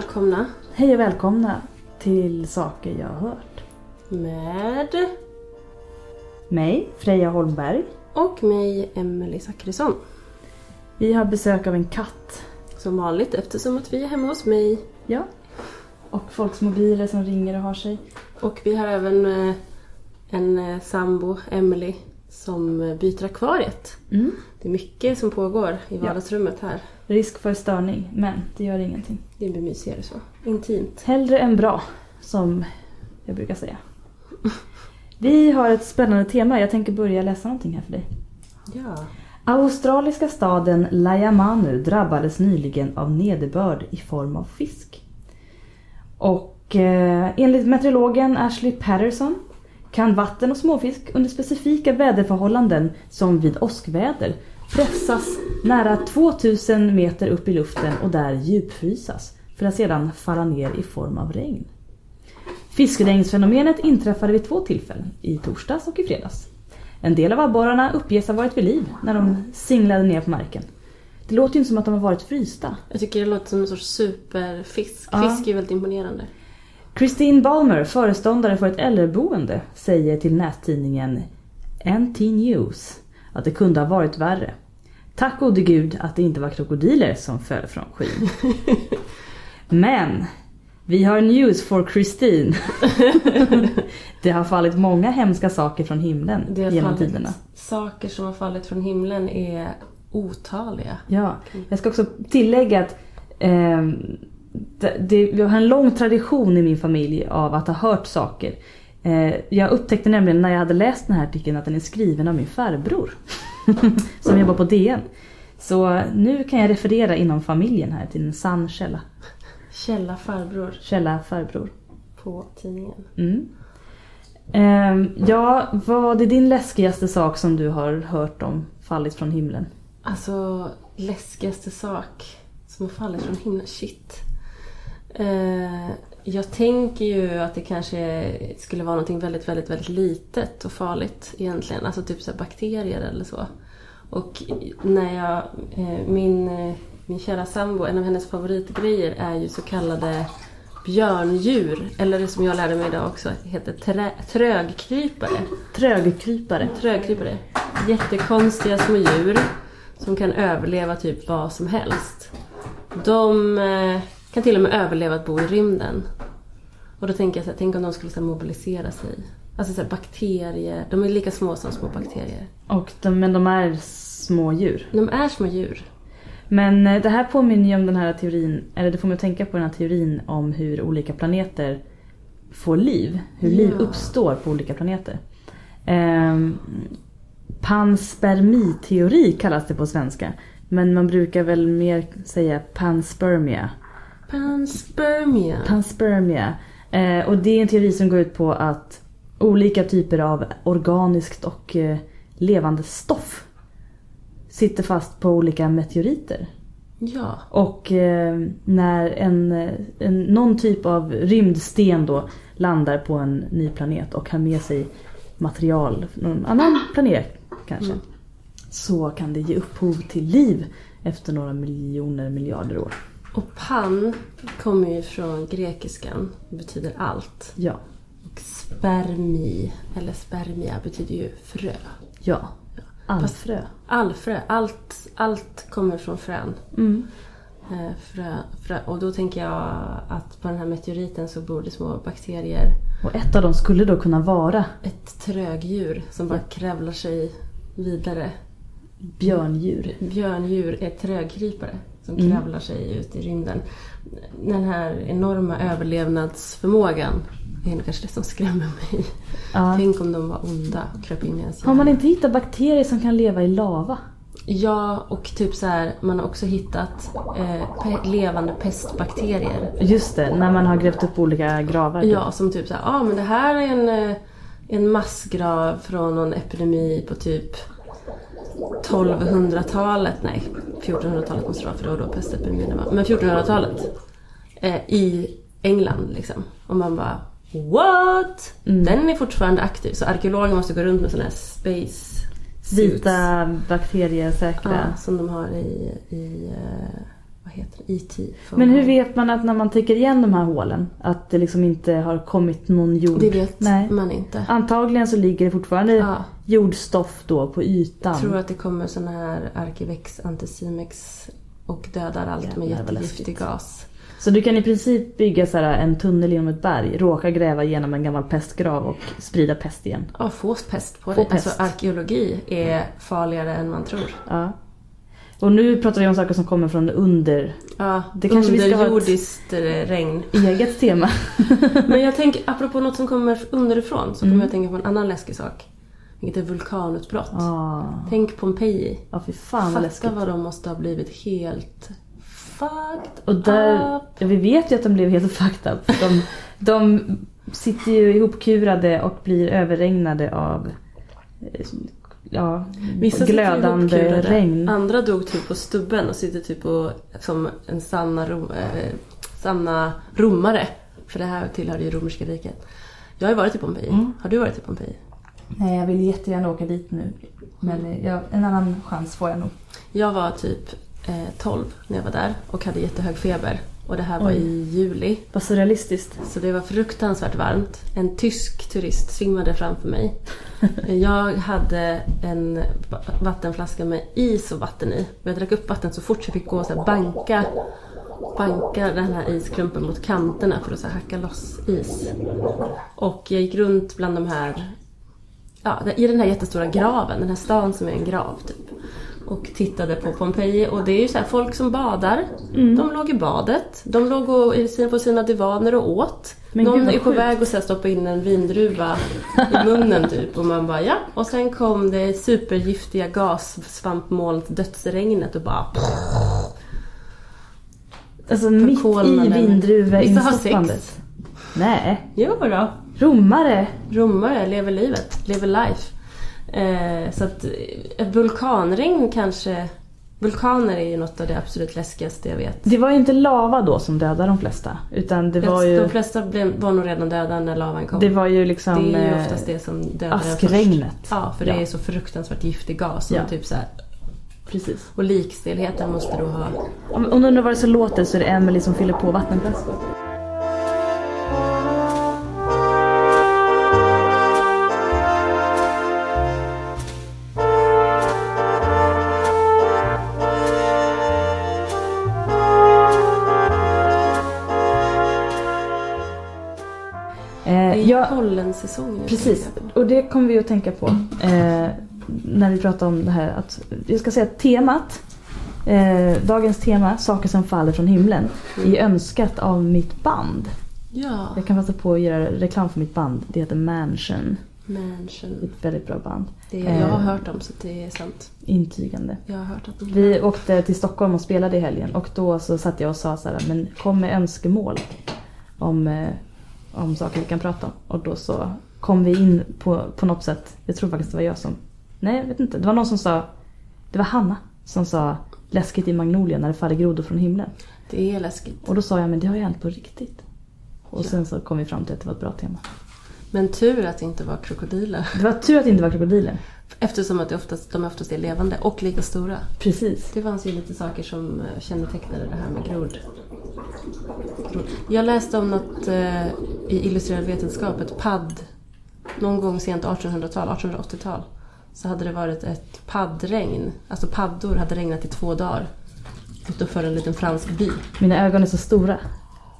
välkomna Hej och välkomna till Saker jag har hört. med Mig, Freja Holmberg. och mig, Emelie Zackrisson. Vi har besök av en katt. Som vanligt eftersom att vi är hemma hos mig. Ja. Och folks mobiler som ringer och har sig. Och vi har även eh, en eh, sambo, Emily, som eh, byter akvariet. Mm. Det är mycket som pågår i vardagsrummet här. Risk för störning, men det gör ingenting. Det blir mysigare så. Intimt. Hellre än bra, som jag brukar säga. Vi har ett spännande tema. Jag tänker börja läsa någonting här för dig. Ja. Australiska staden Layamanu drabbades nyligen av nederbörd i form av fisk. Och eh, enligt meteorologen Ashley Patterson kan vatten och småfisk under specifika väderförhållanden som vid åskväder pressas nära 2000 meter upp i luften och där djupfrysas för att sedan falla ner i form av regn. Fiskregnsfenomenet inträffade vid två tillfällen, i torsdags och i fredags. En del av abborrarna uppges ha varit vid liv när de singlade ner på marken. Det låter ju inte som att de har varit frysta. Jag tycker det låter som en sorts superfisk. Ja. Fisk är ju väldigt imponerande. Christine Balmer, föreståndare för ett äldreboende, säger till nättidningen NT News att det kunde ha varit värre. Tack gode gud att det inte var krokodiler som föll från skyn. Men vi har news for Christine. det har fallit många hemska saker från himlen Det har genom fallit, tiderna. Saker som har fallit från himlen är otaliga. Ja, jag ska också tillägga att eh, det, det, vi har en lång tradition i min familj av att ha hört saker. Eh, jag upptäckte nämligen när jag hade läst den här artikeln att den är skriven av min farbror. som jobbar på DN. Så nu kan jag referera inom familjen här till en sann källa. Källa farbror Källa farbror. på tidningen. Mm. Eh, ja, vad är din läskigaste sak som du har hört om fallit från himlen? Alltså, läskigaste sak som har fallit från himlen. Shit. Eh, jag tänker ju att det kanske skulle vara någonting väldigt, väldigt, väldigt litet och farligt egentligen. Alltså typ så bakterier eller så. Och när jag, eh, min, eh, min kära sambo, en av hennes favoritgrejer är ju så kallade björndjur. Eller det som jag lärde mig idag också heter trä, trögkrypare. Trögkrypare. Trögkrypare. Jättekonstiga små djur som kan överleva typ vad som helst. De eh, kan till och med överleva att bo i rymden. Och då tänker jag så här, tänk om de skulle så mobilisera sig. Alltså så här, bakterier, de är lika små som små bakterier. Och de, men de är små djur. De är små djur. Men eh, det här påminner ju om den här teorin, eller det får mig att tänka på den här teorin om hur olika planeter får liv. Hur liv Ja. uppstår på olika planeter. Ehm, panspermiteori kallas det på svenska. Men man brukar väl mer säga panspermia. Panspermia. Panspermia. Eh, och det är en teori som går ut på att olika typer av organiskt och eh, levande stoff sitter fast på olika meteoriter. Ja. Och eh, när en, en, någon typ av rymdsten då landar på en ny planet och har med sig material från någon annan planet kanske. Mm. Så kan det ge upphov till liv efter några miljoner miljarder år. Och pan kommer ju från grekiskan och betyder allt. Ja, Och spermi, eller spermia, betyder ju frö. ja. Allfrö. Allfrö, allt, allt kommer från frön. Mm. Eh, frö, frö. Och då tänker jag att på den här meteoriten så bor det små bakterier. Och ett av dem skulle då kunna vara Ett trögdjur som bara kravlar sig vidare. björndjur. Björndjur är trögkrypare som Mm. kravlar sig ut i rymden. Den här enorma överlevnadsförmågan är nog kanske det som skrämmer mig. Ja. Tänk om de var onda och kröp in i ens Har man inte hittat bakterier som kan leva i lava? Ja, och typ så här, man har också hittat eh, pe- levande pestbakterier. Just det, när man har grävt upp olika gravar. Ja, som typ så här, ah, men det här är en, eh, en massgrav från någon epidemi på typ 1200-talet, nej 1400-talet måste det vara för det var då pestepidemin var. Men 1400-talet. Eh, I England liksom. Och man bara What? Mm. Den är fortfarande aktiv. Så arkeologer måste gå runt med sådana här space suits. Vita bakteriesäkra. Ja, som de har i, i eh, vad heter det? E.T. Men hur vet man att när man täcker igen de här hålen att det liksom inte har kommit någon jord? Det vet Nej. man inte. Antagligen så ligger det fortfarande Ja. Jordstoff då på ytan. Jag tror att det kommer såna här Arkivex, Anticimex och dödar allt med jättegiftig gas. Så du kan i princip bygga så en tunnel genom ett berg, råka gräva igenom en gammal pestgrav och sprida pest igen. Ja, få pest på Få det. Alltså pest. arkeologi är farligare än man tror. Ja. Och nu pratar vi om saker som kommer från under Ja, Det kanske underjordiskt eh, regn. eget tema. Men jag tänker, apropå något som kommer underifrån, så kommer Mm. jag att tänka på en annan läskig sak. Vilket är vulkanutbrott. Ah. Tänk Pompeji. Ja, fy fan vad Fatta vad de måste ha blivit helt fucked Och där, up. vi vet ju att de blev helt fucked up. De, de sitter ju ihopkurade och blir överregnade av eh, ja, Vissa glödande regn. Andra dog typ på stubben och sitter typ på, som en sanna, rom, eh, sanna romare. För det här tillhörde ju romerska riket. Jag har ju varit i Pompeji. Mm. Har du varit i Pompeji? Nej, jag vill jättegärna åka dit nu. Men eh, jag, en annan chans får jag nog. Jag var typ eh, 12 när jag var där och hade jättehög feber. Och det här var Oj. i juli. Vad surrealistiskt. Så det var fruktansvärt varmt. En tysk turist svimmade framför mig. Jag hade en va- vattenflaska med is och vatten i. Jag drack upp vatten så fort jag fick gå och så här banka, banka den här isklumpen mot kanterna för att så hacka loss is. Och jag gick runt bland de här, ja, i den här jättestora graven, den här stan som är en grav typ. Och tittade på Pompeji och det är ju så här folk som badar. De låg i badet. De låg och, på sina divaner och åt. Men Någon är på väg att stoppa in en vindruva i munnen typ. Och man bara ja. Och sen kom det supergiftiga gassvampmolnet dödsregnet och bara Alltså mitt i Förkolnade. Vissa har sex. Nej, Jo då. Romare. Romare lever livet, lever life. Eh, så att eh, ett vulkanregn kanske... Vulkaner är ju något av det absolut läskigaste jag vet. Det var ju inte lava då som dödade de flesta. Utan det var De ju, flesta blev, var nog redan döda när lavan kom. det var ju liksom det är ju eh, oftast det som dödar en först. askregnet. Ja, för det Ja. är så fruktansvärt giftig gas. Som Ja. typ så här, Precis. och likstelheten måste du ha. Om, om du undrar vad det så låter så är det Emily som fyller på vattenflaskor. Jag, pollensäsong nu. Precis, och det kommer vi att tänka på eh, när vi pratar om det här. Att, jag ska säga att temat, eh, dagens tema, saker som faller från himlen, Mm. är önskat av mitt band. Ja, Jag kan passa på att göra reklam för mitt band. Det heter Mansion. Mansion. ett väldigt bra band. Det jag har Eh. hört om så det är sant. Intygande. Jag har hört att de Vi åkte till Stockholm och spelade i helgen och då så satt jag och sa så här, men kom med önskemål om, eh, om saker vi kan prata om. Och då så kom vi in på, på något sätt, jag tror faktiskt det var jag som, nej jag vet inte, det var någon som sa, det var Hanna som sa läskigt i Magnolia när det faller grodor från himlen. Det är läskigt. Och då sa jag, men det har ju hänt på riktigt. Och Ja. sen så kom vi fram till att det var ett bra tema. Men tur att det inte var krokodiler. Det var tur att det inte var krokodiler. Eftersom att det oftast, de oftast är levande och lika stora. Precis. Det fanns ju lite saker som eh, kännetecknade det här med grod. Jag läste om något eh, i Illustrerad vetenskap, ett padd. Någon gång sent 1800-tal, 1880-tal. Så hade det varit ett paddregn. Alltså paddor hade regnat i två dagar. Utanför en liten fransk by. Mina ögon är så stora.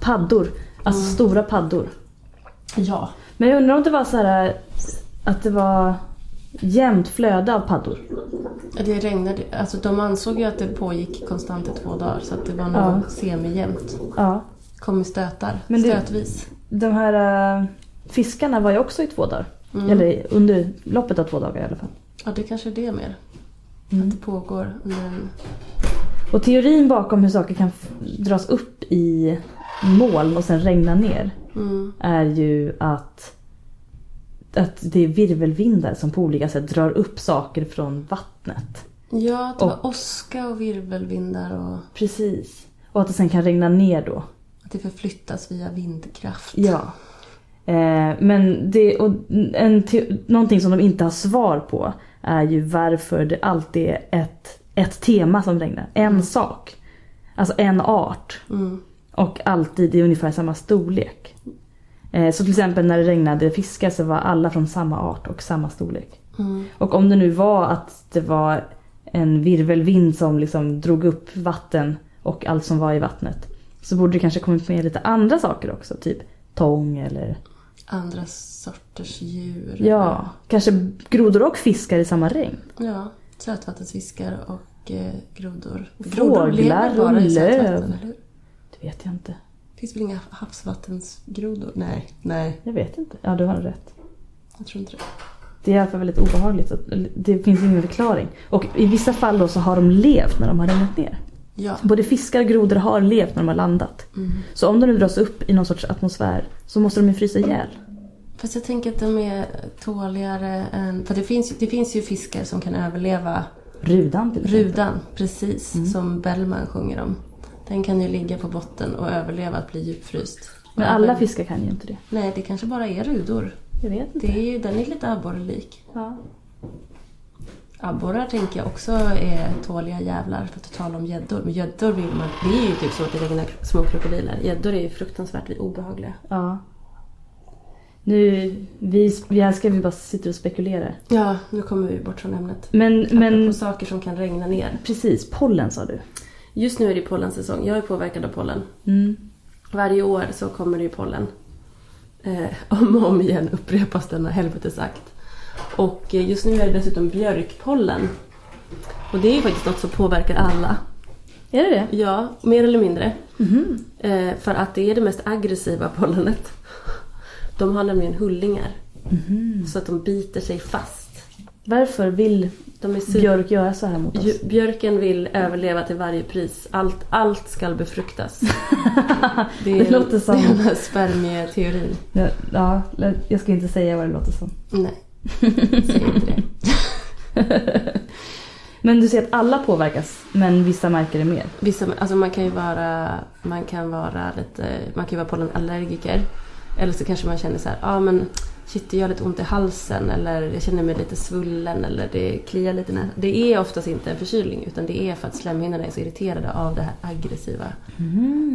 Paddor. Alltså Mm. stora paddor. Ja. Men jag undrar om det var så här att det var jämnt flöde av paddor. Det regnade, alltså de ansåg ju att det pågick konstant i två dagar. Så att det var nog Ja. semijämnt. Ja. Kom i stötar, Men det- stötvis. De här äh, fiskarna var ju också i två dagar. Mm. Eller under loppet av två dagar i alla fall. Ja, det kanske är det mer. Mm. Att det pågår under en... Och teorin bakom hur saker kan dras upp i moln och sen regna ner Mm. är ju att, att det är virvelvindar som på olika sätt drar upp saker från vattnet. Ja, att det var Och- åska och virvelvindar och Precis. Och att det sen kan regna ner då. att det förflyttas via vindkraft. Ja. Eh, men det, och en, någonting som de inte har svar på är ju varför det alltid är ett, ett tema som regnar. En sak. Alltså en art. Mm. Och alltid i ungefär samma storlek. Eh, så till exempel när det regnade fiskar så var alla från samma art och samma storlek. Mm. Och om det nu var att det var en virvelvind som liksom drog upp vatten och allt som var i vattnet. Så borde det kanske kommit med lite andra saker också. Typ tång eller Andra sorters djur. ja, kanske grodor och fiskar i samma regn. Ja, sötvattensfiskar och eh, grodor. Fåglar lever bara och i sötvatten, eller hur? Det vet jag inte. Finns väl inga havsvattensgrodor? Nej, nej, Jag vet inte. Ja, du har rätt. jag tror inte det. Det är i alla fall väldigt obehagligt. Det finns ingen förklaring. Och i vissa fall då så har de levt när de har regnat ner. Ja. Både fiskar och grodor har levt när de har landat. Mm. Så om de nu dras upp i någon sorts atmosfär så måste de ju frysa ihjäl. Fast jag tänker att de är tåligare än... För det finns, det finns ju fiskar som kan överleva Rudan till exempel. rudan, precis. Mm. Som Bellman sjunger om. Den kan ju ligga på botten och överleva att bli djupfryst. Men alla fiskar kan ju inte det. Nej, det kanske bara är rudor. Jag vet inte. Det är ju, den är lite abborrelik. Ja. Abborrar tänker jag också är tåliga jävlar för att tala om gäddor. Men gäddor vill man... Det är ju typ så att det regnar små krokodiler. Gäddor är ju fruktansvärt obehagliga. ja. Nu, vi, vi här ska vi bara sitta och spekulera. Ja, nu kommer vi bort från ämnet. Men, Men... saker som kan regna ner. precis, pollen sa du. Just nu är det pollensäsong. Jag är påverkad av pollen. Mm. Varje år så kommer det ju pollen. Eh, om och om igen upprepas denna helvetesakt. Och eh, just nu är det dessutom björkpollen. Och det är ju faktiskt något som påverkar alla. Är det det? Ja, mer eller mindre. Mhm. Eh, för att det är det mest aggressiva pollenet. De har nämligen hullingar. Mhm. Så att de biter sig fast. Varför vill björk göra så här mot oss? Björken vill överleva till varje pris. Allt, allt ska befruktas. Det är, Det låter som- det är spermieteorin. Ja, ja, jag ska inte säga vad det låter som. Nej, säg inte det. Men du säger att alla påverkas, men vissa märker det mer. Vissa, alltså man kan ju vara, man kan vara lite, man kan ju vara pollenallergiker. Eller så kanske man känner så här, ja ah, men shit det gör lite ont i halsen eller jag känner mig lite svullen eller det kliar lite näsan. Det är oftast inte en förkylning utan det är för att slemhinnorna är så irriterade av det här aggressiva.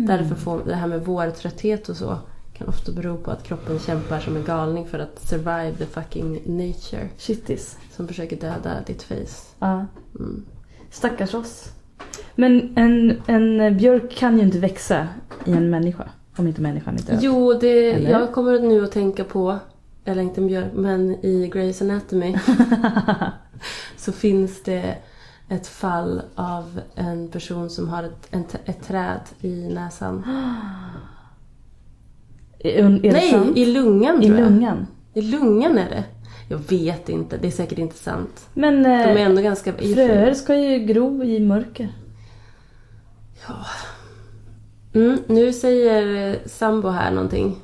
Därför får det här med vårtrötthet och så kan ofta bero på att kroppen kämpar som en galning för att survive the fucking nature Shittis. som försöker döda ditt face. Ja. Mm. Stackars oss. Men en, en björk kan ju inte växa i en människa. Om inte människan är död. Jo, det, Eller? jag kommer nu att tänka på, eller inte björk, men i Grey's Anatomy så finns det ett fall av en person som har ett, en, ett träd i näsan. Nej, sant? i lungan I tror jag. lungan. I lungan är det. Jag vet inte, det är säkert inte sant. Men De är eh, ändå ganska... i- fröer ska ju gro i mörker. Mm, nu säger eh, sambo här någonting.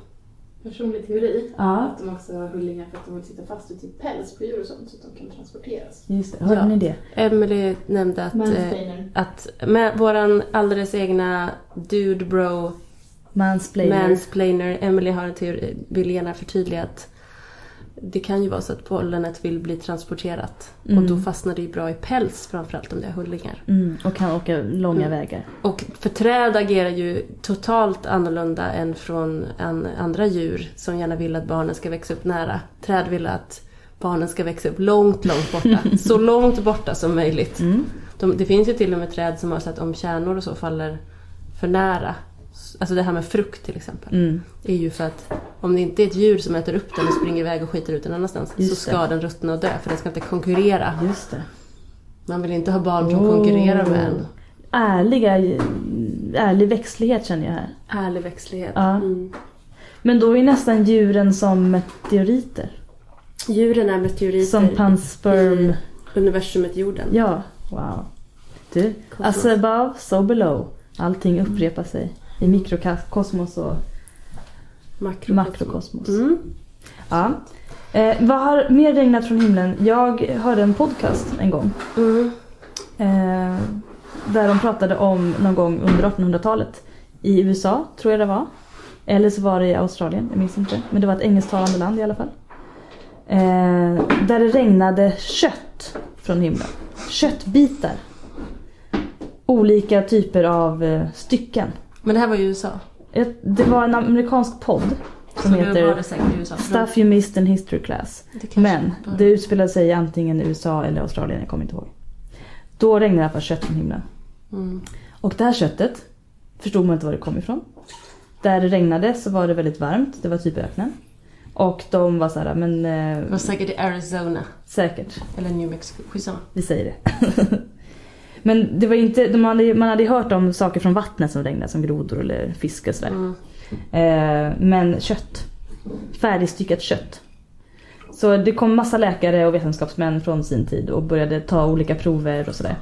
Personlig teori. Ja. Att de också har hullingar för att de vill sitta fast i typ päls på djur och sånt så att de kan transporteras. Just det, hörde Ja. ni det? Emily nämnde att, eh, att med våran alldeles egna dude bro Mansplainer. mansplainer Emily har en teori, vill gärna förtydliga att det kan ju vara så att pollenet vill bli transporterat och Mm. då fastnar det ju bra i päls framförallt om det är hullingar. Mm, och kan åka långa vägar. Och för träd agerar ju totalt annorlunda än från an, andra djur som gärna vill att barnen ska växa upp nära. Träd vill att barnen ska växa upp långt, långt borta. så långt borta som möjligt. Mm. De, det finns ju till och med träd som har sett om kärnor och så faller för nära. Alltså det här med frukt till exempel. Mm. är ju för att om det inte är ett djur som äter upp den och springer iväg och skiter ut den annanstans Just så ska det. den ruttna och dö för den ska inte konkurrera. Just det. Man vill inte ha barn som Oh. konkurrerar med en. Ärliga, ärlig växtlighet känner jag här. Ärlig växtlighet. Ja. Mm. Men då är nästan djuren som meteoriter. Djuren är meteoriter Som pansperm. i universumet jorden. Ja, wow. Du, as above, so below. Allting upprepar sig i mikrokosmos och Makrokosmos. makrokosmos. Mm. Ja. Eh, vad har mer regnat från himlen? Jag hörde en podcast en gång. Mm. Eh, där de pratade om någon gång under 1800-talet. I USA, tror jag det var. Eller så var det i Australien, jag minns inte. Men det var ett engelsktalande land i alla fall. Eh, där det regnade kött från himlen. Köttbitar. olika typer av eh, stycken. Men det här var ju USA. Ett- Det var en amerikansk podd som heter i. Stuff You Missed in History Class. Det Men bara- det utspelade sig antingen i USA eller Australien, jag kommer inte ihåg. Då regnade det i alla fall kött från himlen. Mm. Och det här köttet förstod man inte var det kom ifrån. Där det regnade så var det väldigt varmt, det var typ öknen. Och de var så här, men eh, Det var säkert i Arizona. säkert, Eller New Mexico. Skitsamma. vi säger det. men det var inte, de hade, man hade hört om saker från vattnet som regnade, som grodor eller fisk och sådär. Mm. Eh, men kött. Färdigstyckat kött. Så det kom massa läkare och vetenskapsmän från sin tid och började ta olika prover och sådär.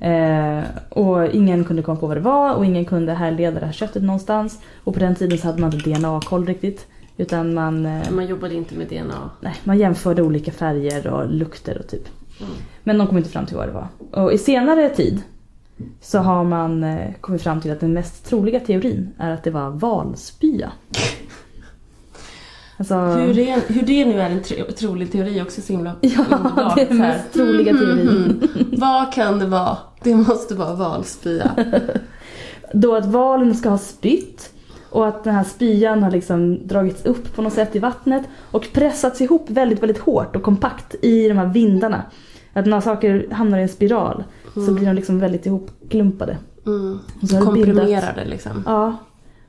Eh, och ingen kunde komma på vad det var och ingen kunde härleda det här köttet någonstans. Och på den tiden så hade man inte DNA-koll riktigt. Utan man, eh, Man jobbade inte med DNA. nej, man jämförde olika färger och lukter och typ. Mm. Men de kom inte fram till vad det var. Och i senare tid så har man eh, kommit fram till att den mest troliga teorin är att det var valspya. Alltså, Hur, det, hur det nu är en tro, trolig teori också så himla ja, underbart. det är den mest troliga teorin. Mm. Vad kan det vara? Det måste vara valspya. Då att valen ska ha spytt och att den här spyan har liksom dragits upp på något sätt i vattnet och pressats ihop väldigt, väldigt hårt och kompakt i de här vindarna. Att när saker hamnar i en spiral så blir de liksom väldigt ihopklumpade. Mm. Och så det bildat- Komprimerade liksom. Ja.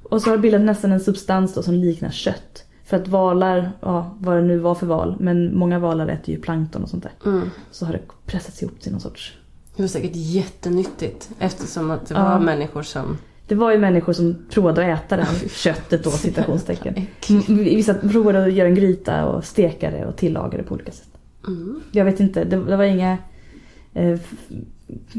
Och så har det bildat nästan en substans då som liknar kött. För att valar, ja vad det nu var för val, men många valar äter ju plankton och sånt där. Mm. Så har det pressats ihop till någon sorts... Det var säkert jättenyttigt eftersom att det Ja. var människor som... Det var ju människor som provade att äta det här köttet då, citationstecken. Mm, Vissa provade att göra en gryta och steka det och tillaga det på olika sätt. Mm. Jag vet inte, det, det var inga eh,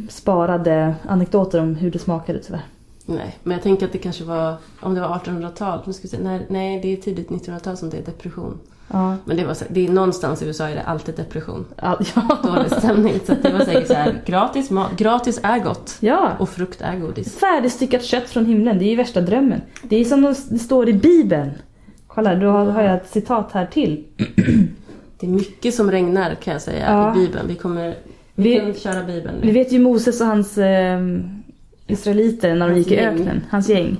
sparade anekdoter om hur det smakade tyvärr. Nej, men jag tänker att det kanske var... Om det var 1800-tal. Nu ska vi se. Nej, nej, det är tidigt 1900-tal som det är depression. Ja, Men det var det är någonstans i USA är det alltid depression. ja. Dålig stämning. Så det var säkert så här, gratis mat. Gratis är gott. ja. Och frukt är godis. Färdigstyckat kött från himlen, det är ju värsta drömmen. Det är som det står i Bibeln. Kolla, då har jag ett citat här till. Det är mycket som regnar kan jag säga Ja. i Bibeln. Vi kommer... Vi, Vi- kan köra Bibeln Vi nu. vet ju Moses och hans eh, israeliter när de Hans gick i gäng. öknen, hans gäng.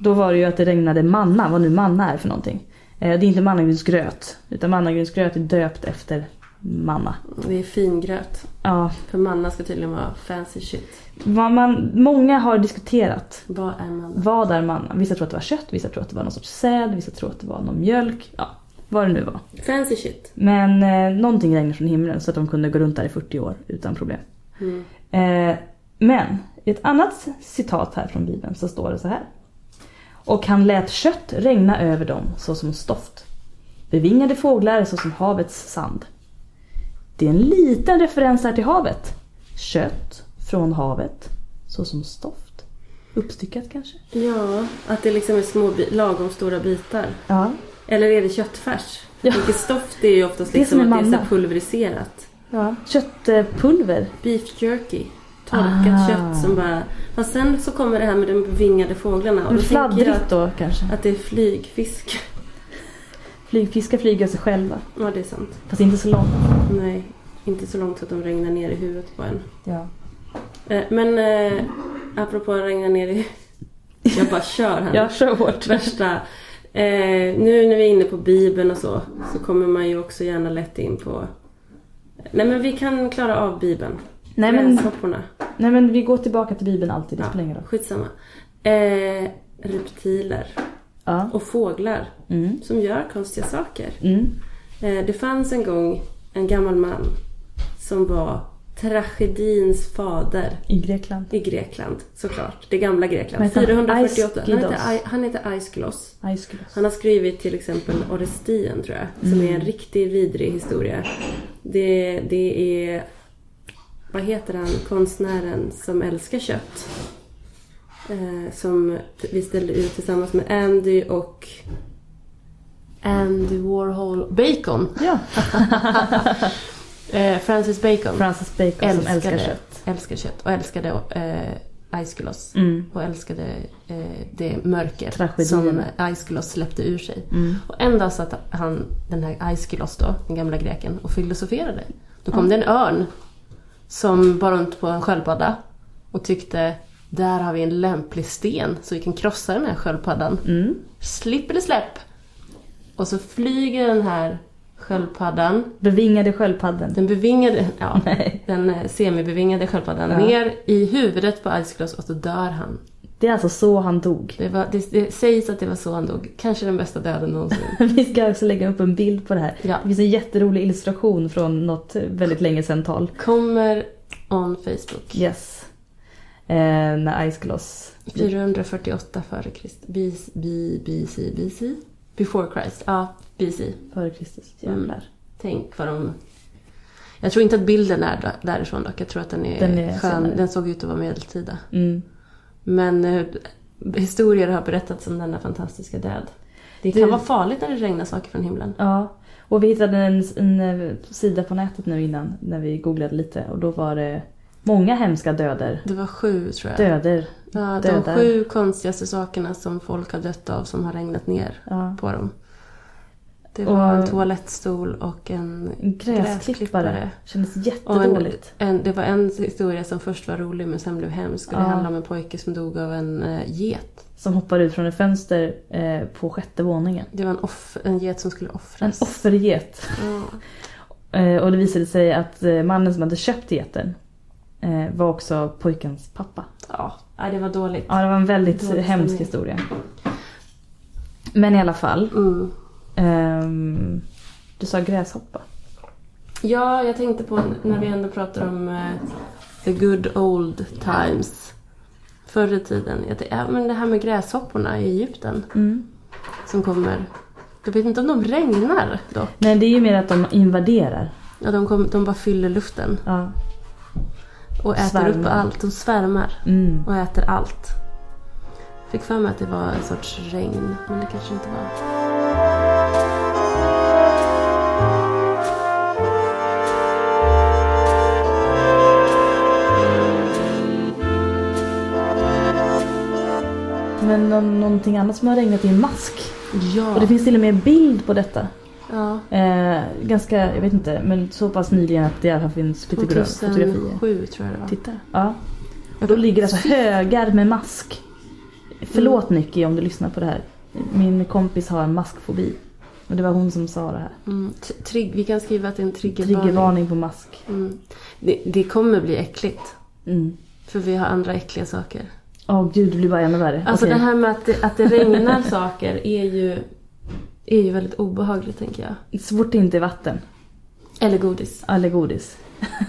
Då var det ju att det regnade manna, vad nu manna är för någonting. Eh, det är inte mannagrynsgröt, utan mannagrynsgröt är döpt efter manna. Det är fingröt. Ja, För manna ska tydligen vara fancy shit. vad man, många har diskuterat Vad är manna? vad är manna. Vissa tror att det var kött, vissa tror att det var någon sorts säd, vissa tror att det var någon mjölk. Ja, vad det nu var. Fancy shit. Men eh, någonting regnade från himlen så att de kunde gå runt där i 40 år utan problem. Mm. Eh, men i ett annat citat här från Bibeln så står det så här. Och han lät kött regna över dem såsom stoft. Bevingade fåglar såsom havets sand. Det är en liten referens här till havet. Kött från havet såsom stoft. Uppstyckat kanske? Ja, att det liksom är små, lagom stora bitar. Ja. Eller är det köttfärs? Ja. Stoft är ju oftast Det liksom att det är pulveriserat. ja. Köttpulver. Beef jerky. Torkat Ah. kött som bara... Fast sen så kommer det här med de bevingade fåglarna. Och då fladdrigt då kanske. att det är flygfisk. Flygfiskar flyger sig själva. Ja, det är sant. Fast inte så långt. Nej, inte så långt så att de regnar ner i huvudet på en. Ja. Eh, Men eh, apropå att regna ner i... Jag bara kör här. Jag kör hårt. Värsta. Eh, nu när vi är inne på Bibeln och så, så kommer man ju också gärna lätt in på... Nej men vi kan klara av Bibeln. Nej men, nej men vi går tillbaka till Bibeln alltid, det spelar ingen roll. Skitsamma. Eh, reptiler Ja. och fåglar Mm. som gör konstiga saker. Mm. Eh, det fanns en gång en gammal man som var tragedins fader I Grekland. i Grekland, såklart. Det gamla Grekland. Vad heter han? 448. Han heter, han heter Aeschylus. Aeschylus. Han har skrivit till exempel Orestien tror jag. Som är en riktigt vidrig historia. Det, det är... Vad heter han? Konstnären som älskar kött. Eh, som vi ställde ut tillsammans med Andy och... Andy Warhol. Bacon! Ja. Eh, Francis Bacon. Francis Bacon som älskar älskade, kött. älskar kött och älskade eh, Aeschylus. Mm. Och älskade eh, det mörker Tragedierna. som Aeschylus släppte ur sig. Mm. Och en dag satt han, den här Aeschylus då, den gamla greken, och filosoferade. Då kom det en örn som bar runt på en sköldpadda och tyckte Där har vi en lämplig sten så vi kan krossa den här sköldpaddan. Mm. Slipp eller släpp! Och så flyger den här sköldpaddan, Bevingade sköldpadden. den bevingade, ja, Nej. den eh, semibevingade sköldpaddan, Ja. ner i huvudet på Icecloss och så dör han. Det är alltså så han dog. Det, var, det, det sägs att det var så han dog. Kanske den bästa döden någonsin. Vi ska också lägga upp en bild på det här. Ja. Det finns en jätterolig illustration från något väldigt länge sedan tal. Kommer on Facebook. Yes. Eh, när Icegloss... 448 före Kristus. BC, BC, BC? Before Christ. Ja, BC. Före Kristus. Mm. Jävlar. Tänk vad de... Jag tror inte att bilden är där- därifrån dock. Jag tror att den är, Den är skön. senare. Den såg ut att vara medeltida. Mm. Men eh, historier har berättats om denna fantastiska död. Det kan Det- vara farligt när det regnar saker från himlen. Ja. Och vi hittade en, en eh, sida på nätet nu innan när vi googlade lite och då var det många hemska döder. Det var sju tror jag. Döder. Ja, de dödar. sju konstigaste sakerna som folk har dött av som har regnat ner Ja. på dem. Det var en toalettstol och en En gräsklippare. Gräsklippare. Kändes Och en, jättedåligt. en, det var en historia som först var rolig men sen blev hemsk. Och det Ja. handlar om en pojke som dog av en uh, get. Som hoppade ut från ett fönster eh, på sjätte våningen. Det var en, off, en get som skulle En offras. offerget. Ja. Eh, och det visade sig att eh, mannen som hade köpt geten eh, var också pojkens pappa. Ja, det var dåligt. Ja, det var en väldigt hemsk historia. Men i alla fall. Mm. Ehm, du sa gräshoppa. Ja, jag tänkte på när vi ändå pratar om eh, the good old times. Förr i tiden. Ja, men det här med gräshopporna i Egypten Mm. som kommer. Jag vet inte om de regnar dock. Nej, det är ju mer att de invaderar. Ja, de, kom, de bara fyller luften Ja. och äter Svärmar. upp allt. De svärmar Mm. och äter allt. Fick för mig att det var en sorts regn, men det kanske inte var. Men nå- någonting annat som har regnat är mask. Ja. Och det finns till och med bild på detta. ja. Eh, ganska, jag vet inte, men så pass nyligen att det i alla fall finns fotogra- fotografier. 2007 tror jag det var. Titta. Ja. Och då ligger alltså högar med mask. Förlåt Nicky om du lyssnar på det här. Min kompis har en maskfobi. Och det var hon som sa det här. Mm. Trigg, vi kan skriva att det är en triggervarning. Triggervarning på mask. Mm. Det, det kommer bli äckligt. Mm. För vi har andra äckliga saker. Åh gud, det blir bara ännu värre. Alltså Okej. det här med att det, att det regnar saker är ju, är ju väldigt obehagligt tänker jag. Så fort det inte är vatten. Eller godis. Eller godis.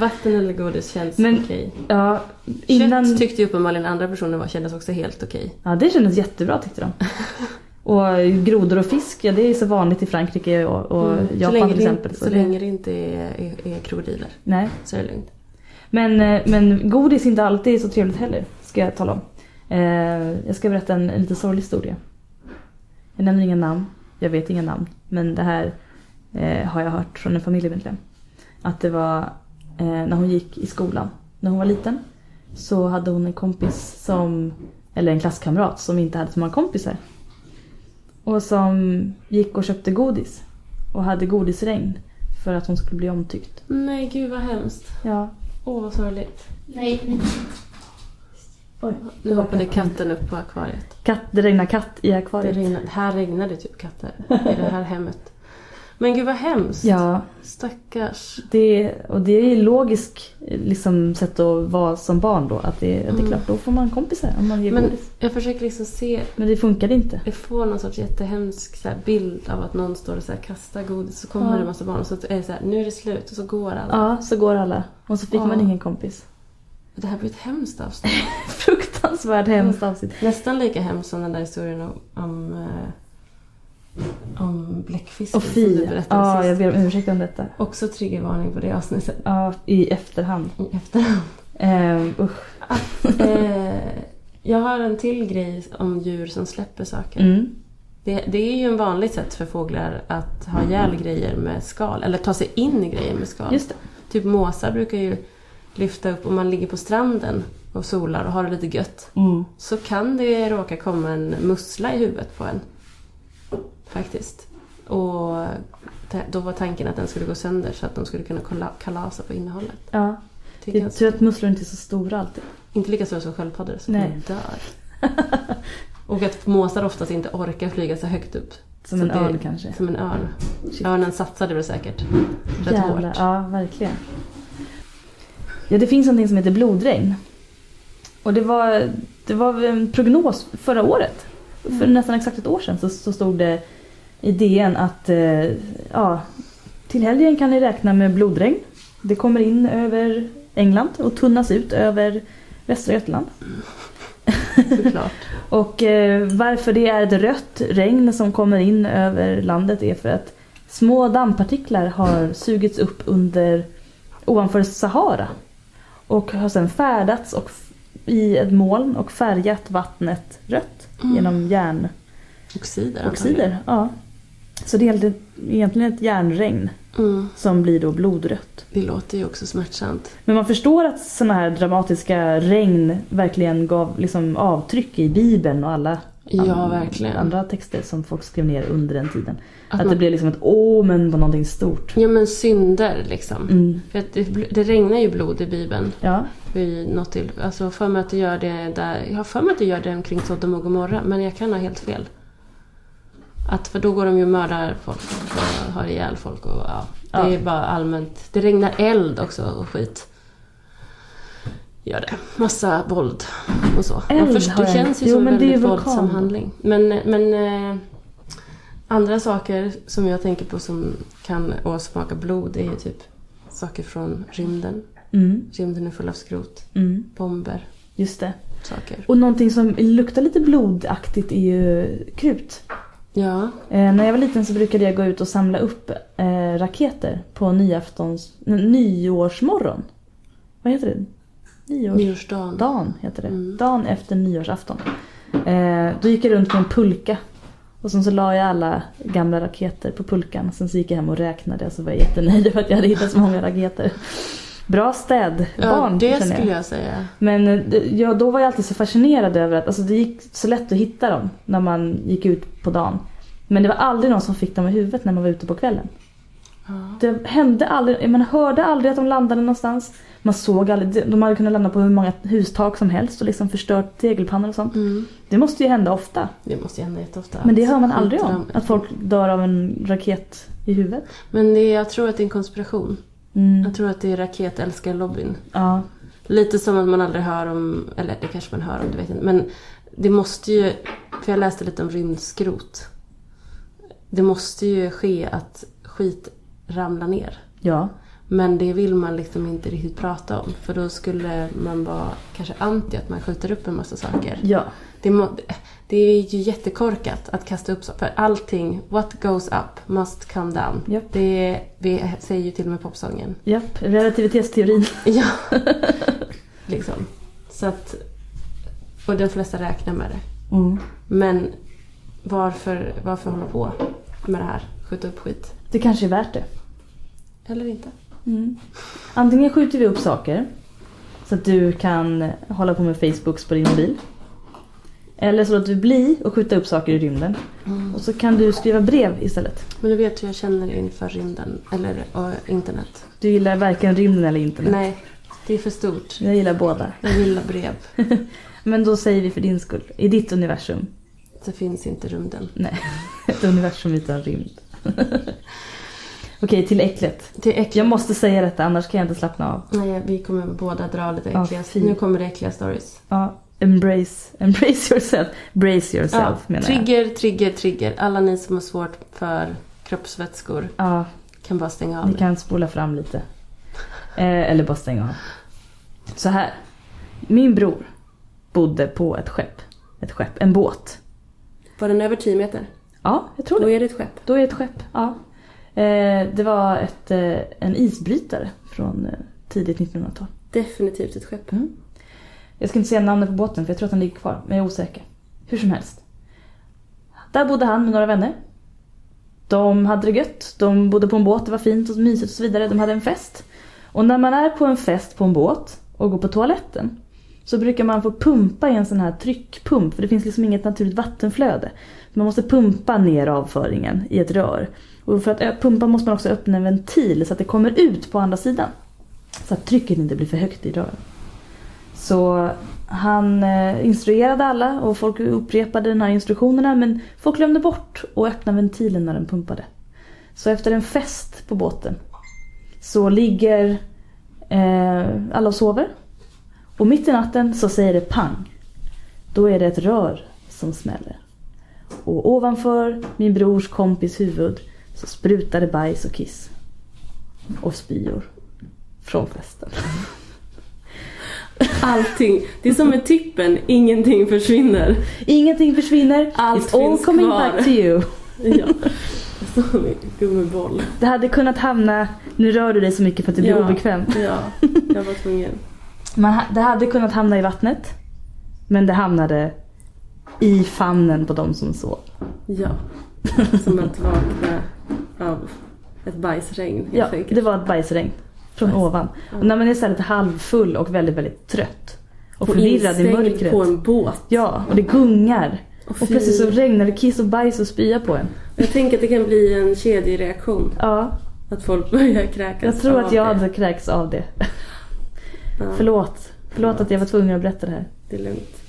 Vatten eller godis känns Men- okej. Ja, innan... Kött tyckte ju uppenbarligen andra personer var, kändes också helt okej. Ja, det kändes jättebra tyckte de. Och grodor och fisk, ja det är så vanligt i Frankrike och, och Mm. så Japan till exempel. inte- så det- länge det inte är, är, är krokodiler Nej. så är det lugnt. Men, eh, men godis är inte alltid så trevligt heller, ska jag tala om. Eh, jag ska berätta en, en lite sorglig historia. Jag nämner inga namn, jag vet inga namn. Men det här eh, har jag hört från en familjemedlem. Att det var eh, när hon gick i skolan, när hon var liten. Så hade hon en kompis som, eller en klasskamrat som inte hade så många kompisar. Och som gick och köpte godis. Och hade godisregn. För att hon skulle bli omtyckt. Nej gud vad hemskt. Ja. Åh vad sorgligt. Nej, nej. Oj. Nu hoppade katten upp på akvariet. Katt, det regnar katt i Det akvariet. regnade, här regnade typ katter i det här hemmet. Men gud vad hemskt. Ja, Stackars. det, och det är logiskt liksom, sätt att vara som barn då. Att det, det är Mm. klart, då får man kompisar om man ger Men godis. jag försöker liksom se, Men det funkade inte. jag får någon sorts jättehemsk så här bild av att någon står och så här kastar godis så kommer Ja. det en massa barn och så är det så här, nu är det slut och så går alla. Ja, så går alla. Och så fick Ja. man ingen kompis. Det här blir ett hemskt avsnitt. Fruktansvärt hemskt avsnitt. Nästan lika hemskt som den där historien om, om, eh, om bläckfisken Och som du berättade Ja, sist. jag ber om ursäkt om detta. Också triggervarning på det avsnittet Ja, i efterhand. i efterhand. Ehm, usch. eh, jag har en till grej om djur som släpper saker. Mm. Det, det är ju en vanligt sätt för fåglar att ha ihjäl grejer med skal. Eller ta sig in i grejer med skal. Just det. Typ måsar brukar ju lyfta upp om man ligger på stranden och solar och har det lite gött. Mm. Så kan det råka komma en mussla i huvudet på en. Faktiskt. Och då var tanken att den skulle gå sönder så att de skulle kunna kalasa på innehållet. Ja. Det är tur att musslor inte är så stora alltid. Inte lika stora som sköldpaddor så Nej. de dör. och att måsar oftast inte orkar flyga så högt upp. Som Så en örn kanske. Som en örn. Shit. Örnen satsade väl säkert rätt Jävlar, hårt. ja verkligen. Ja, det finns någonting som heter blodregn. Och det var, det var en prognos förra året. För nästan exakt ett år sedan så, så stod det i DN att eh, ja, till helgen kan ni räkna med blodregn. Det kommer in över England och tunnas ut över västra Götaland. Såklart. Och eh, varför det är ett rött regn som kommer in över landet är för att små dammpartiklar har sugits upp under ovanför Sahara. Och har sedan färdats och i ett moln och färgat vattnet rött Mm. genom järnoxider. Oxider. Ja. Så det är egentligen ett järnregn Mm. som blir då blodrött. Det låter ju också smärtsamt. Men man förstår att sådana här dramatiska regn verkligen gav liksom avtryck i Bibeln och alla Ja, verkligen. andra texter som folk skrev ner under den tiden. Att Att, man- det blev liksom ett omen på någonting stort. Ja men synder liksom. Mm. För att det, det regnar ju blod i Bibeln. Ja, Vid något till, alltså för mig att det gör det där, jag har för mig att det gör det omkring Sodom och Gomorra men jag kan ha helt fel. Att för då går de ju och mördar folk och har ihjäl folk och ja. Det Ja. är bara allmänt. Det regnar eld också och skit. Gör det. Massa våld och så. Eld först, det känns ju Jo, som en väldigt våldsam handling. Men, men eh, andra saker som jag tänker på som kan åsmaka blod är ju typ saker från rymden. mm, Rymden är full av skrot, mm, bomber, just det. saker. Och någonting som luktar lite blodaktigt är ju krut. Ja, Eh, när jag var liten så brukade jag gå ut och samla upp eh, raketer på nyaftons, nyårsmorgon. Vad heter det? Nyårs... nyårsdagen. Dagen heter det. Mm. Dagen efter nyårsafton. Eh, då gick jag runt med en pulka. Och sen så la jag alla gamla raketer på pulkan. Sen så gick jag hem och räknade och så var jag jättenöjd för att jag hade hittat så många raketer. Bra städbarn Ja, det jag. skulle jag säga. Men eh, ja, då var jag alltid så fascinerad över att alltså, det gick så lätt att hitta dem när man gick ut på dagen. Men det var aldrig någon som fick dem i huvudet när man var ute på kvällen. Ja. Det hände aldrig, man hörde aldrig att de landade någonstans. Man såg aldrig, de hade kunnat landa på hur många hustak som helst och liksom förstört tegelpannor och sånt. Mm. Det måste ju hända ofta. Det måste ju hända jätteofta. Men det hör man aldrig om. Att folk dör av en raket i huvudet. Men det, jag tror att det är en konspiration. Mm. Jag tror att det är raketälskarlobbyn. Ja. Lite som att man aldrig hör om, eller det kanske man hör om, det vet jag inte. Men det måste ju, för jag läste lite om rymdskrot. Det måste ju ske att skit ramlar ner. ja. Men det vill man liksom inte riktigt prata om. För då skulle man vara kanske anti att man skjuter upp en massa saker. Ja. Det, må, det är ju jättekorkat att kasta upp saker. För allting, what goes up must come down. Japp. Det vi säger ju till och med popsången. Japp. Relativitetsteorin. Ja. liksom. Så att, och de flesta räknar med det. Mm. Men varför, varför hålla på med det här? Skjuta upp skit. Det kanske är värt det. Eller inte. Mm. Antingen skjuter vi upp saker så att du kan hålla på med Facebooks på din mobil. Eller så låter vi bli och skjuta upp saker i rymden. Och så kan du skriva brev istället. Men du vet hur jag känner inför rymden. Eller och internet. Du gillar varken rymden eller internet. Nej, det är för stort. Jag gillar båda. Jag gillar brev. Men då säger vi för din skull, i ditt universum. Det finns inte rymden. Nej, ett universum utan rymd. Okej, till äcklet. Det är äckligt. Jag måste säga detta, annars kan jag inte slappna av. Nej, vi kommer båda dra lite äckliga. fy. nu kommer det äckliga stories. Ja, embrace, embrace yourself. Brace yourself Ja, menar jag. trigger, trigger, trigger. Alla ni som har svårt för kroppsvätskor Ja, kan bara stänga av Ni nu. kan spola fram lite. Eh, eller bara stänga av. Så här. Min bror bodde på ett skepp. Ett skepp, en båt. Var den över 10 meter? Ja, jag tror Då det. är det ett skepp. Då är det ett skepp, ja. Eh, det var ett, eh, en isbrytare från eh, tidigt 1900-tal. Definitivt ett skepp. Mm. Jag ska inte säga namnet på båten för jag tror att den ligger kvar, men jag är osäker. Hur som helst. Där bodde han med några vänner. De hade det gött, de bodde på en båt, det var fint och mysigt och så vidare. De hade en fest. Och när man är på en fest på en båt och går på toaletten så brukar man få pumpa i en sån här tryckpump för det finns liksom inget naturligt vattenflöde. Man måste pumpa ner avföringen i ett rör. Och för att pumpa måste man också öppna en ventil så att det kommer ut på andra sidan. Så att trycket inte blir för högt i rören. Så han eh, instruerade alla och folk upprepade de här instruktionerna men folk glömde bort att öppna ventilen när den pumpade. Så efter en fest på båten så ligger eh, alla och sover. Och mitt i natten så säger det pang. Då är det ett rör som smäller. Och ovanför min brors kompis huvud så sprutar det bajs och kiss. Och spyor. Från festen. Allting. Det är som med tippen, ingenting försvinner. Ingenting försvinner. Allt It's all finns coming kvar. back to you. Ja. Som en gummiboll. Det hade kunnat hamna, nu rör du dig så mycket för att det blir Ja. obekvämt. Ja, jag var tvungen. Man, det hade kunnat hamna i vattnet. Men det hamnade i famnen på de som sov. Ja. Som att vakna av ett bajsregn. Ja, det var ett bajsregn. Från Bajs. ovan. Och när man är så lite halvfull och väldigt, väldigt trött. Och förvirrad i mörkret. på en båt. Ja, och det gungar. Och Och plötsligt så regnar det kiss och bajs och spya på en. Jag tänker att det kan bli en kedjereaktion. Ja, Att folk börjar kräkas jag tror att jag det. hade kräkts av det. Ja, Förlåt. Förlåt att jag var tvungen att berätta det här. Det är lugnt.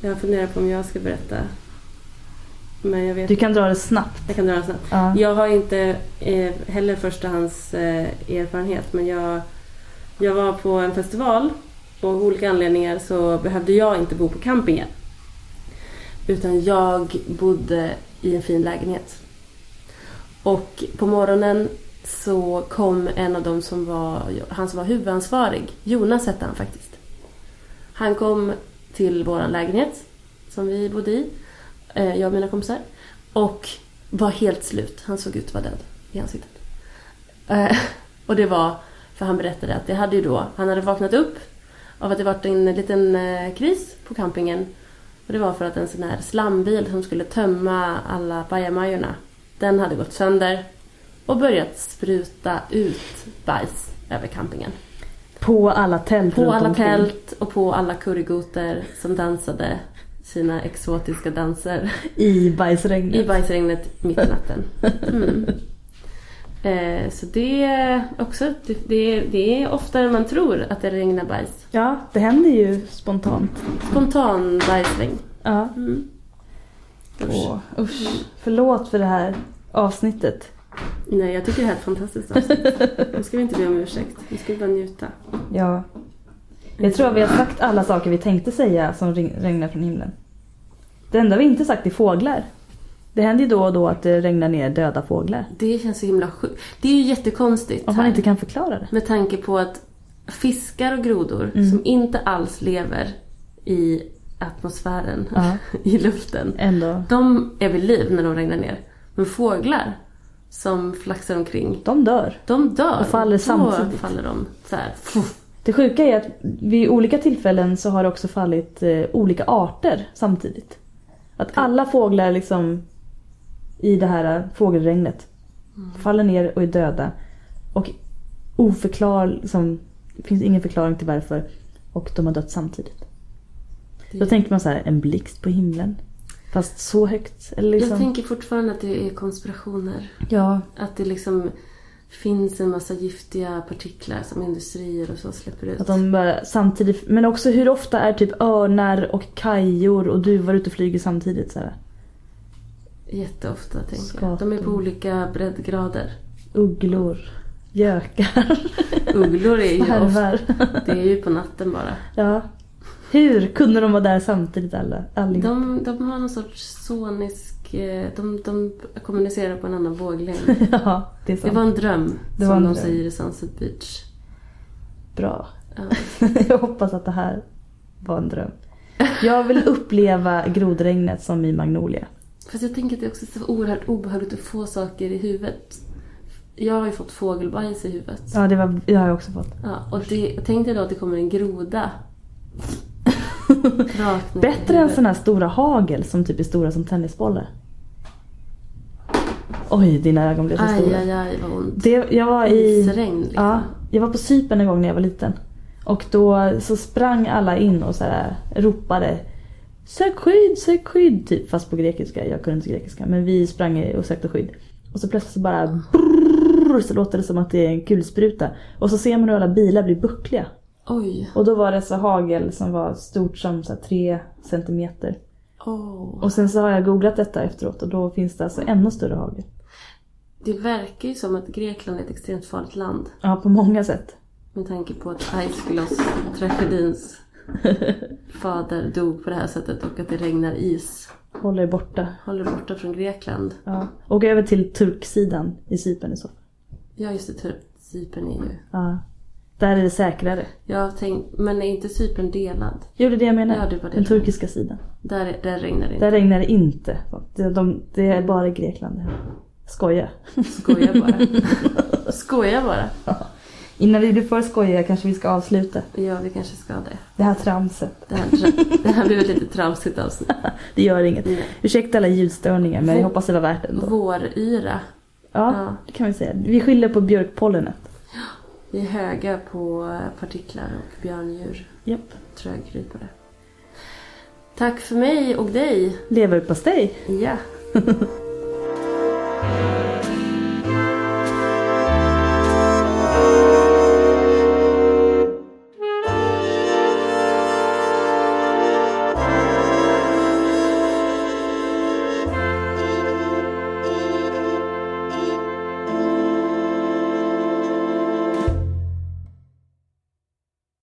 Jag funderar på om jag ska berätta. Men jag vet Du kan dra det snabbt. Jag kan dra det snabbt. Ja. Jag har inte eh, heller förstahands eh, erfarenhet men jag, jag var på en festival och av olika anledningar så behövde jag inte bo på campingen. Utan jag bodde i en fin lägenhet. Och på morgonen så kom en av dem som var, han som var huvudansvarig, Jonas hette han faktiskt. Han kom till vår lägenhet som vi bodde i, eh, jag och mina kompisar. Och var helt slut. Han såg ut att vara död i ansiktet. Eh, och det var, för han berättade att det hade ju då, han hade vaknat upp av att det varit en liten eh, kris på campingen. Och det var för att en sån här slambil som skulle tömma alla bajamajorna, den hade gått sönder och börjat spruta ut bajs över campingen. På alla tält På alla omkring. tält och på alla kurregoter som dansade sina exotiska danser I bajsregnet. i bajsregnet mitt i natten. Mm. Eh, så det är också, det, det, är, det är oftare än man tror att det regnar bajs. Ja, det händer ju spontant. Spontan bajsregn. Ja. Mm. Usch. Åh, usch. Förlåt för det här avsnittet. Nej, jag tycker det här är ett fantastiskt avsnitt. Nu ska vi inte be om ursäkt. Nu ska vi bara njuta. Ja. Jag tror att vi har sagt alla saker vi tänkte säga som regnar från himlen. Det enda vi inte sagt är fåglar. Det händer ju då och då att det regnar ner döda fåglar. Det känns så himla sjukt. Det är ju jättekonstigt Om man här. inte kan förklara det. Med tanke på att fiskar och grodor Mm. som inte alls lever i atmosfären, Ja. i luften. Ändå. De är vid liv när de regnar ner. Men fåglar som flaxar omkring, De dör. de dör. Och faller Då samtidigt. faller de så här. Det sjuka är att vid olika tillfällen så har det också fallit eh, olika arter samtidigt. Att alla fåglar liksom i det här eh, fågelregnet faller ner och är döda. Och oförklar, liksom, det finns ingen förklaring till varför. Och de har dött samtidigt. Då tänker man så här, en blixt på himlen. Fast så högt. Eller liksom, Jag tänker fortfarande att det är konspirationer. Ja, Att det liksom finns en massa giftiga partiklar som industrier och så släpper ut. att de bara samtidigt. Men också hur ofta är typ örnar och kajor och duvor ute och flyger samtidigt. Så här. Jätteofta tänker jag. De är på olika breddgrader. Ugglor, gökar, Ugglor är ju ofta, det är ju på natten bara. Ja. Hur kunde de vara där samtidigt alla? Allihop? De, de har någon sorts sonisk... eh, De, de kommunicerar på en annan våglängd. Ja, det är Det sant. var en dröm, Det som en de dröm. säger i Sunset Beach. Bra. Ja. Jag hoppas att det här var en dröm. Jag vill uppleva grodregnet som i Magnolia. Fast jag tänker att det är också så oerhört obehagligt att få saker i huvudet. Jag har ju fått fågelbajs i huvudet. Ja, det, var, det har jag också fått. Ja, och det, jag tänkte då att det kommer en groda. Bättre än såna här stora hagel som typ är stora som tennisbollar. Oj, dina ögon blev så Aj, stora. aj, aj vad ont. Det, jag var i... Isregn liksom. Ja, jag var på Cypern en gång när jag var liten. Och då så sprang alla in och så här ropade Sök skydd, sök skydd, typ fast på grekiska. Jag kunde inte grekiska. Men vi sprang och sökte skydd. Och så plötsligt så bara brrrr, så låter det som att det är en kulspruta. Och så ser man hur alla bilar blir buckliga. Oj. Och då var det så hagel som var stort som så tre centimeter. Oh. Och sen så har jag googlat detta efteråt och då finns det alltså ännu större hagel. Det verkar ju som att Grekland är ett extremt farligt land. Ja, på många sätt. Med tanke på att Aeschylos, tragedins fader, dog på det här sättet och att det regnar is. Håller borta. Håller borta från Grekland. Ja. Och över till turksidan i Cypern i så fall. Ja, just det. Cypern är ju... Ja. Där är det säkrare. Jag har tänkt, men är inte Cypern delad? Jo, det är det jag menar. Ja, det var det Den turkiska sidan. Där, där regnar det inte. Där regnar det inte. Det, de, det är bara i Grekland. Skoja. Skojar bara. Skojar bara. Innan vi blir för skojiga kanske vi ska avsluta Ja, vi kanske ska det. det här tramset. Det här, det här blir ett lite tramsigt avsnitt. Det gör inget. Nej. Ursäkta alla ljudstörningar men jag hoppas det var värt det ändå. Våryra. Ja, Ja. det kan vi säga. Vi skyller på björkpollenet. Vi är höga på eh, partiklar och björndjur. Japp. Yep. Trögrypare. Tack för mig och dig. Leverpastej. Ja.